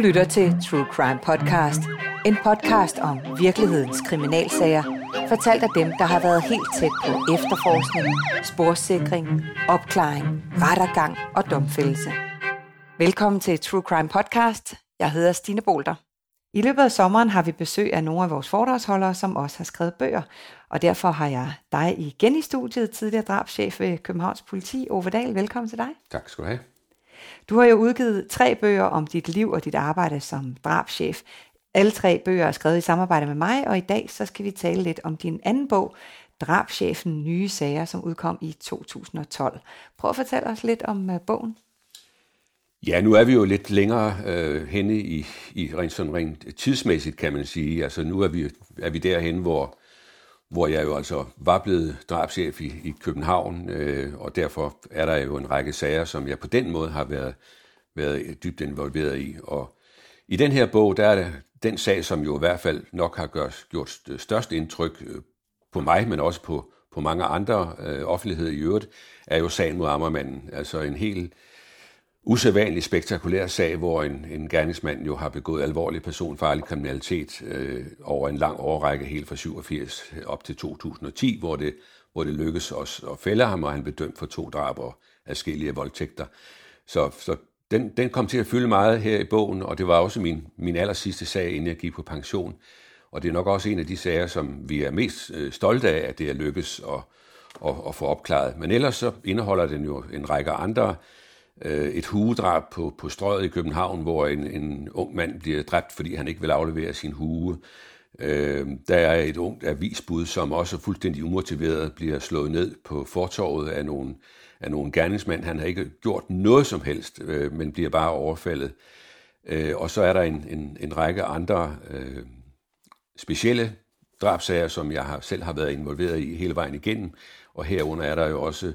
lytter til True Crime Podcast. En podcast om virkelighedens kriminalsager, fortalt af dem, der har været helt tæt på efterforskning, sporsikring, opklaring, rettergang og domfældelse. Velkommen til True Crime Podcast. Jeg hedder Stine Bolter. I løbet af sommeren har vi besøg af nogle af vores foredragsholdere, som også har skrevet bøger, og derfor har jeg dig igen i studiet, tidligere drabschef ved Københavns Politi, Ove Dahl. Velkommen til dig. Tak skal du have. Du har jo udgivet tre bøger om dit liv og dit arbejde som drabschef. Alle tre bøger er skrevet i samarbejde med mig, og i dag så skal vi tale lidt om din anden bog, Drabschefen Nye Sager, som udkom i 2012. Prøv at fortælle os lidt om uh, bogen. Ja, nu er vi jo lidt længere øh, henne i, i rent, sådan rent tidsmæssigt, kan man sige. Altså nu er vi, er vi derhen, hvor, hvor jeg jo altså var blevet drabschef i, i København, øh, og derfor er der jo en række sager, som jeg på den måde har været, været dybt involveret i. Og i den her bog, der er det den sag, som jo i hvert fald nok har gjort, gjort størst indtryk øh, på mig, men også på, på mange andre øh, offentligheder i øvrigt, er jo sagen mod Ammermanden. Altså en helt usædvanlig spektakulær sag, hvor en, en gerningsmand jo har begået alvorlig personfarlig kriminalitet øh, over en lang årrække, helt fra 87 op til 2010, hvor det, hvor det lykkedes os at fælde ham, og han blev dømt for to drab og adskillige voldtægter. Så, så den, den kom til at fylde meget her i bogen, og det var også min, min aller sidste sag, inden jeg gik på pension. Og det er nok også en af de sager, som vi er mest øh, stolte af, at det er lykkes at, at, at få opklaret. Men ellers så indeholder den jo en række andre øh, et hugedrab på, på strøget i København, hvor en, en ung mand bliver dræbt, fordi han ikke vil aflevere sin hue. Øh, der er et ungt avisbud, som også fuldstændig umotiveret bliver slået ned på fortorvet af nogle, af nogle gerningsmænd. Han har ikke gjort noget som helst, øh, men bliver bare overfaldet. Øh, og så er der en, en, en række andre øh, specielle drabsager, som jeg har, selv har været involveret i hele vejen igennem. Og herunder er der jo også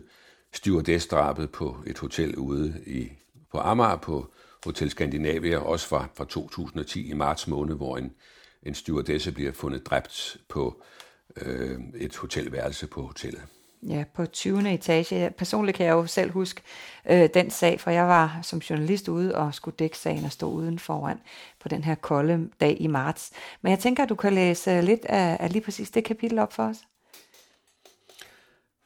stewardess-drabet på et hotel ude i, på Amager på Hotel Skandinavia, også fra, fra 2010 i marts måned, hvor en, en stewardesse bliver fundet dræbt på øh, et hotelværelse på hotellet. Ja, på 20. etage. Personligt kan jeg jo selv huske øh, den sag, for jeg var som journalist ude og skulle dække sagen og stå uden foran på den her kolde dag i marts. Men jeg tænker, at du kan læse lidt af, af lige præcis det kapitel op for os.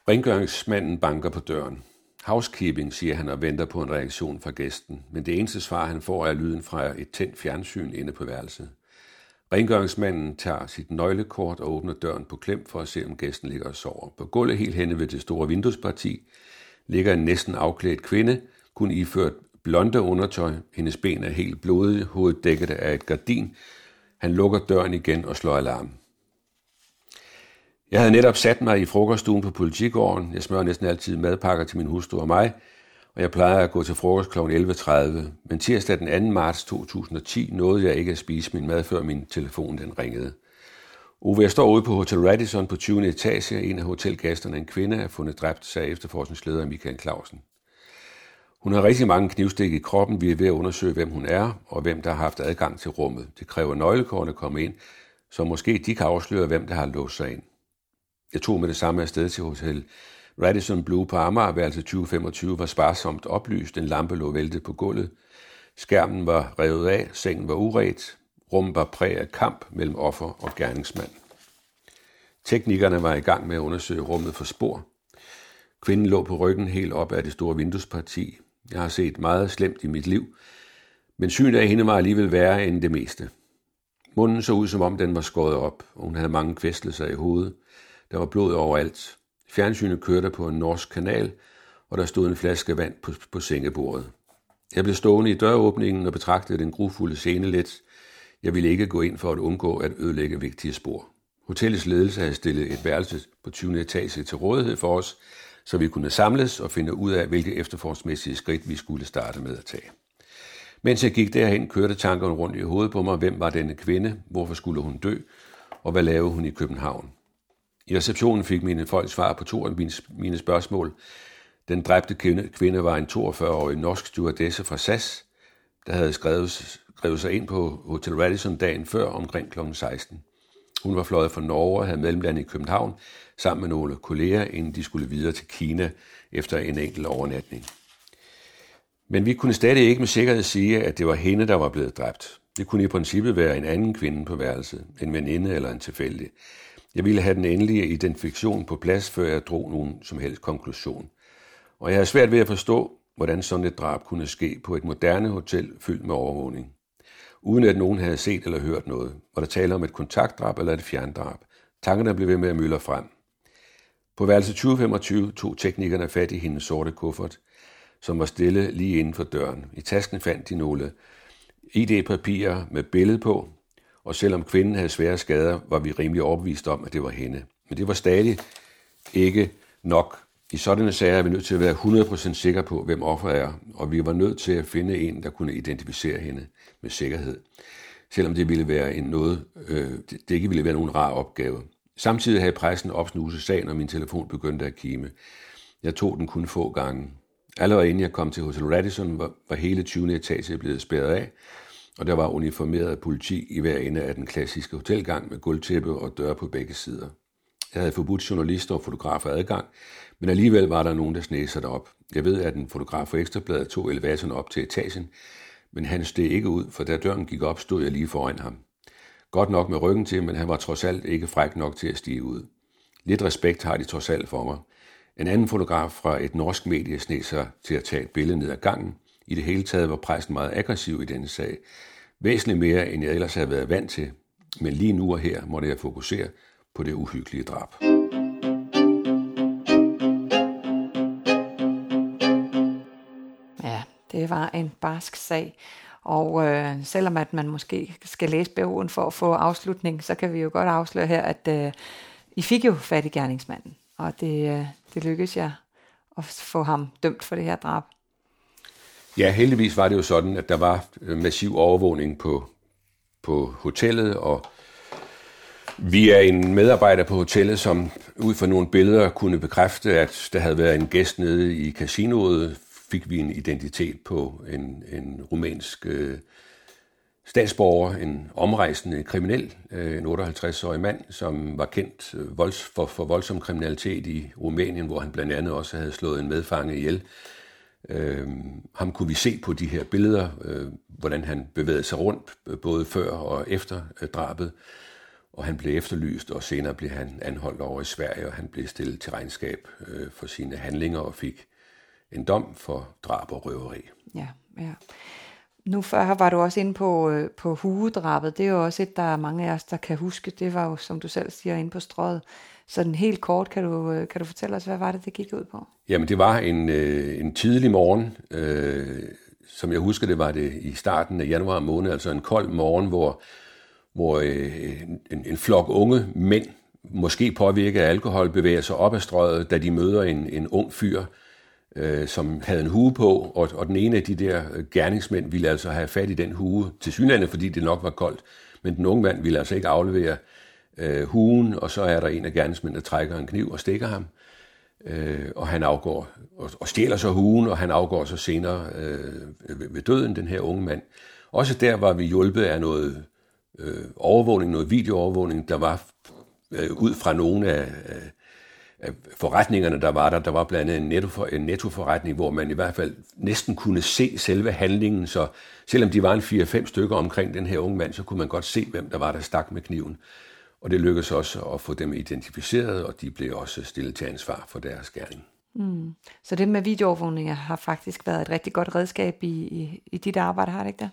Rengøringsmanden banker på døren. Housekeeping, siger han og venter på en reaktion fra gæsten, men det eneste svar, han får, er lyden fra et tændt fjernsyn inde på værelset. Rengøringsmanden tager sit nøglekort og åbner døren på klem for at se, om gæsten ligger og sover. På gulvet helt henne ved det store vinduesparti ligger en næsten afklædt kvinde, kun iført blonde undertøj. Hendes ben er helt blodige, hovedet dækket af et gardin. Han lukker døren igen og slår alarm. Jeg havde netop sat mig i frokoststuen på politigården. Jeg smører næsten altid madpakker til min hustru og mig, og jeg plejer at gå til frokost kl. 11.30. Men tirsdag den 2. marts 2010 nåede jeg ikke at spise min mad, før min telefon den ringede. Ove, jeg står ude på Hotel Radisson på 20. etage. En af hotelgæsterne, en kvinde, er fundet dræbt, sagde efterforskningsleder Michael Clausen. Hun har rigtig mange knivstik i kroppen. Vi er ved at undersøge, hvem hun er, og hvem der har haft adgang til rummet. Det kræver nøglekort at komme ind, så måske de kan afsløre, hvem der har låst sig ind. Jeg tog med det samme afsted til hotel Radisson Blue på Amager, værelse 2025 var sparsomt oplyst, en lampe lå væltet på gulvet, skærmen var revet af, sengen var uret, rummet var præg af kamp mellem offer og gerningsmand. Teknikerne var i gang med at undersøge rummet for spor. Kvinden lå på ryggen helt op af det store vinduesparti. Jeg har set meget slemt i mit liv, men synet af hende var alligevel værre end det meste. Munden så ud, som om den var skåret op, og hun havde mange kvæstelser i hovedet. Der var blod overalt. Fjernsynet kørte på en norsk kanal, og der stod en flaske vand på, på sengebordet. Jeg blev stående i døråbningen og betragtede den grufulde scene lidt. Jeg ville ikke gå ind for at undgå at ødelægge vigtige spor. Hotellets ledelse havde stillet et værelse på 20. etage til rådighed for os, så vi kunne samles og finde ud af, hvilke efterforskningsmæssige skridt vi skulle starte med at tage. Mens jeg gik derhen, kørte tankerne rundt i hovedet på mig, hvem var denne kvinde, hvorfor skulle hun dø, og hvad lavede hun i København. I receptionen fik mine folk svar på to af mine spørgsmål. Den dræbte kvinde var en 42-årig norsk stewardesse fra SAS, der havde skrevet, skrevet sig ind på Hotel Radisson dagen før omkring kl. 16. Hun var fløjet fra Norge og havde mellemlandet i København sammen med nogle kolleger, inden de skulle videre til Kina efter en enkelt overnatning. Men vi kunne stadig ikke med sikkerhed sige, at det var hende, der var blevet dræbt. Det kunne i princippet være en anden kvinde på værelset, en veninde eller en tilfældig. Jeg ville have den endelige identifikation på plads, før jeg drog nogen som helst konklusion. Og jeg har svært ved at forstå, hvordan sådan et drab kunne ske på et moderne hotel fyldt med overvågning. Uden at nogen havde set eller hørt noget. Var der tale om et kontaktdrab eller et fjerndrab? Tankerne blev ved med at mølle frem. På værelse 2025 tog teknikerne fat i hendes sorte kuffert, som var stille lige inden for døren. I tasken fandt de nogle ID-papirer med billede på, og selvom kvinden havde svære skader, var vi rimelig overbevist om, at det var hende. Men det var stadig ikke nok. I sådanne sager er vi nødt til at være 100% sikre på, hvem offeret er, og vi var nødt til at finde en, der kunne identificere hende med sikkerhed. Selvom det ville være en noget, øh, det ikke ville være nogen rar opgave. Samtidig havde pressen opsnuset sagen, og min telefon begyndte at kime. Jeg tog den kun få gange. Allerede inden jeg kom til Hotel Radisson, var, var hele 20. etage blevet spærret af, og der var uniformeret politi i hver ende af den klassiske hotelgang med gulvtæppe og døre på begge sider. Jeg havde forbudt journalister og fotografer adgang, men alligevel var der nogen, der sneg sig derop. Jeg ved, at en fotograf for Ekstrabladet tog elevatoren op til etagen, men han steg ikke ud, for da døren gik op, stod jeg lige foran ham. Godt nok med ryggen til, men han var trods alt ikke fræk nok til at stige ud. Lidt respekt har de trods alt for mig. En anden fotograf fra et norsk medie sneg sig til at tage et billede ned ad gangen. I det hele taget var præsten meget aggressiv i denne sag. Væsentligt mere, end jeg ellers havde været vant til. Men lige nu og her måtte jeg fokusere på det uhyggelige drab. Ja, det var en barsk sag. Og øh, selvom at man måske skal læse BO'en for at få afslutning, så kan vi jo godt afsløre her, at øh, I fik jo fat i gerningsmanden. Og det, øh, det lykkedes jeg at få ham dømt for det her drab. Ja, heldigvis var det jo sådan, at der var øh, massiv overvågning på, på hotellet, og vi er en medarbejder på hotellet, som ud fra nogle billeder kunne bekræfte, at der havde været en gæst nede i casinoet, fik vi en identitet på en, en rumænsk øh, statsborger, en omrejsende kriminel, øh, en 58-årig mand, som var kendt øh, volds, for, for voldsom kriminalitet i Rumænien, hvor han blandt andet også havde slået en medfange ihjel. Øh, Øhm, ham kunne vi se på de her billeder, øh, hvordan han bevægede sig rundt, øh, både før og efter øh, drabet. Og han blev efterlyst, og senere blev han anholdt over i Sverige, og han blev stillet til regnskab øh, for sine handlinger og fik en dom for drab og røveri. Ja, ja. Nu før var du også inde på, øh, på hugedrabet. Det er jo også et, der er mange af os, der kan huske. Det var jo, som du selv siger, inde på strøget. Sådan helt kort, kan du, øh, kan du fortælle os, hvad var det, det gik ud på? Jamen, det var en, øh, en tidlig morgen. Øh, som jeg husker det, var det i starten af januar måned, altså en kold morgen, hvor, hvor øh, en, en flok unge mænd, måske påvirket af alkohol, bevæger sig op ad strøget, da de møder en, en ung fyr, øh, som havde en hue på, og, og den ene af de der øh, gerningsmænd ville altså have fat i den hue, til synlande, fordi det nok var koldt, men den unge mand ville altså ikke aflevere øh, huen, og så er der en af gerningsmændene, der trækker en kniv og stikker ham, øh, og han afgår, og, og stjæler så huen, og han afgår så senere øh, ved, ved døden, den her unge mand. Også der var vi hjulpet af noget øh, overvågning, noget videoovervågning, der var øh, ud fra nogle af, af forretningerne, der var der. Der var blandt andet en, netto, en nettoforretning, hvor man i hvert fald næsten kunne se selve handlingen, så selvom de var en 4-5 stykker omkring den her unge mand, så kunne man godt se, hvem der var, der stak med kniven. Og det lykkedes også at få dem identificeret, og de blev også stillet til ansvar for deres gerning. Mm. Så det med videoovervågning har faktisk været et rigtig godt redskab i, i, i dit arbejde, har det ikke det?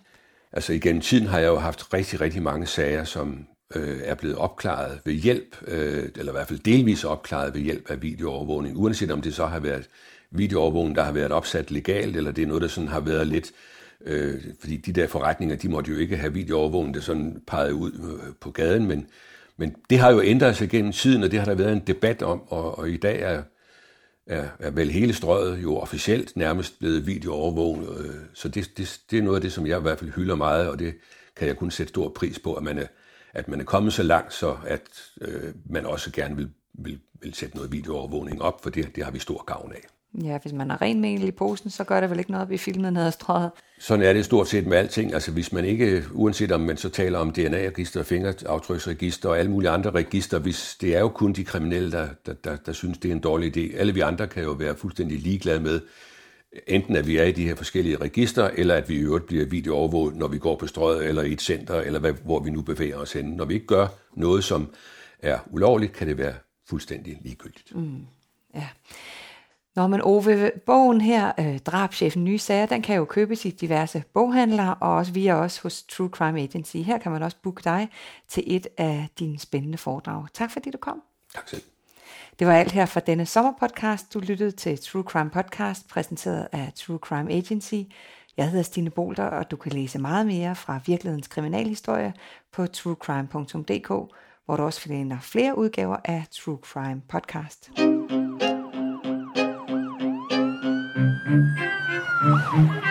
Altså igennem tiden har jeg jo haft rigtig, rigtig mange sager, som øh, er blevet opklaret ved hjælp, øh, eller i hvert fald delvis opklaret ved hjælp af videoovervågning, uanset om det så har været videoovervågning, der har været opsat legalt, eller det er noget, der sådan har været lidt, øh, fordi de der forretninger, de måtte jo ikke have videoovervågning, der sådan pegede ud øh, på gaden, men, men det har jo ændret sig gennem tiden, og det har der været en debat om, og, og i dag er, er, er vel hele strøget jo officielt nærmest blevet videoovervågnet, øh, så det, det, det er noget af det, som jeg i hvert fald hylder meget, og det kan jeg kun sætte stor pris på, at man er, at man er kommet så langt, så at øh, man også gerne vil, vil, vil sætte noget videoovervågning op, for det, det har vi stor gavn af. Ja, hvis man har ren mel i posen, så gør det vel ikke noget at blive filmet ned ad strøget. Sådan er det stort set med alting. Altså hvis man ikke, uanset om man så taler om DNA-register, fingeraftryksregister og alle mulige andre register, hvis det er jo kun de kriminelle, der, der, der, der synes, det er en dårlig idé. Alle vi andre kan jo være fuldstændig ligeglade med, enten at vi er i de her forskellige register, eller at vi i øvrigt bliver videoovervåget, når vi går på strøget eller i et center, eller hvad, hvor vi nu bevæger os hen. Når vi ikke gør noget, som er ulovligt, kan det være fuldstændig ligegyldigt. Mm, ja. Når man Ove, bogen her, øh, Drabschefen Nye Sager, den kan jo købes i diverse boghandlere, og også via os hos True Crime Agency. Her kan man også booke dig til et af dine spændende foredrag. Tak fordi du kom. Tak selv. Det var alt her for denne sommerpodcast. Du lyttede til True Crime Podcast, præsenteret af True Crime Agency. Jeg hedder Stine Bolter, og du kan læse meget mere fra virkelighedens kriminalhistorie på truecrime.dk, hvor du også finder flere udgaver af True Crime Podcast. Música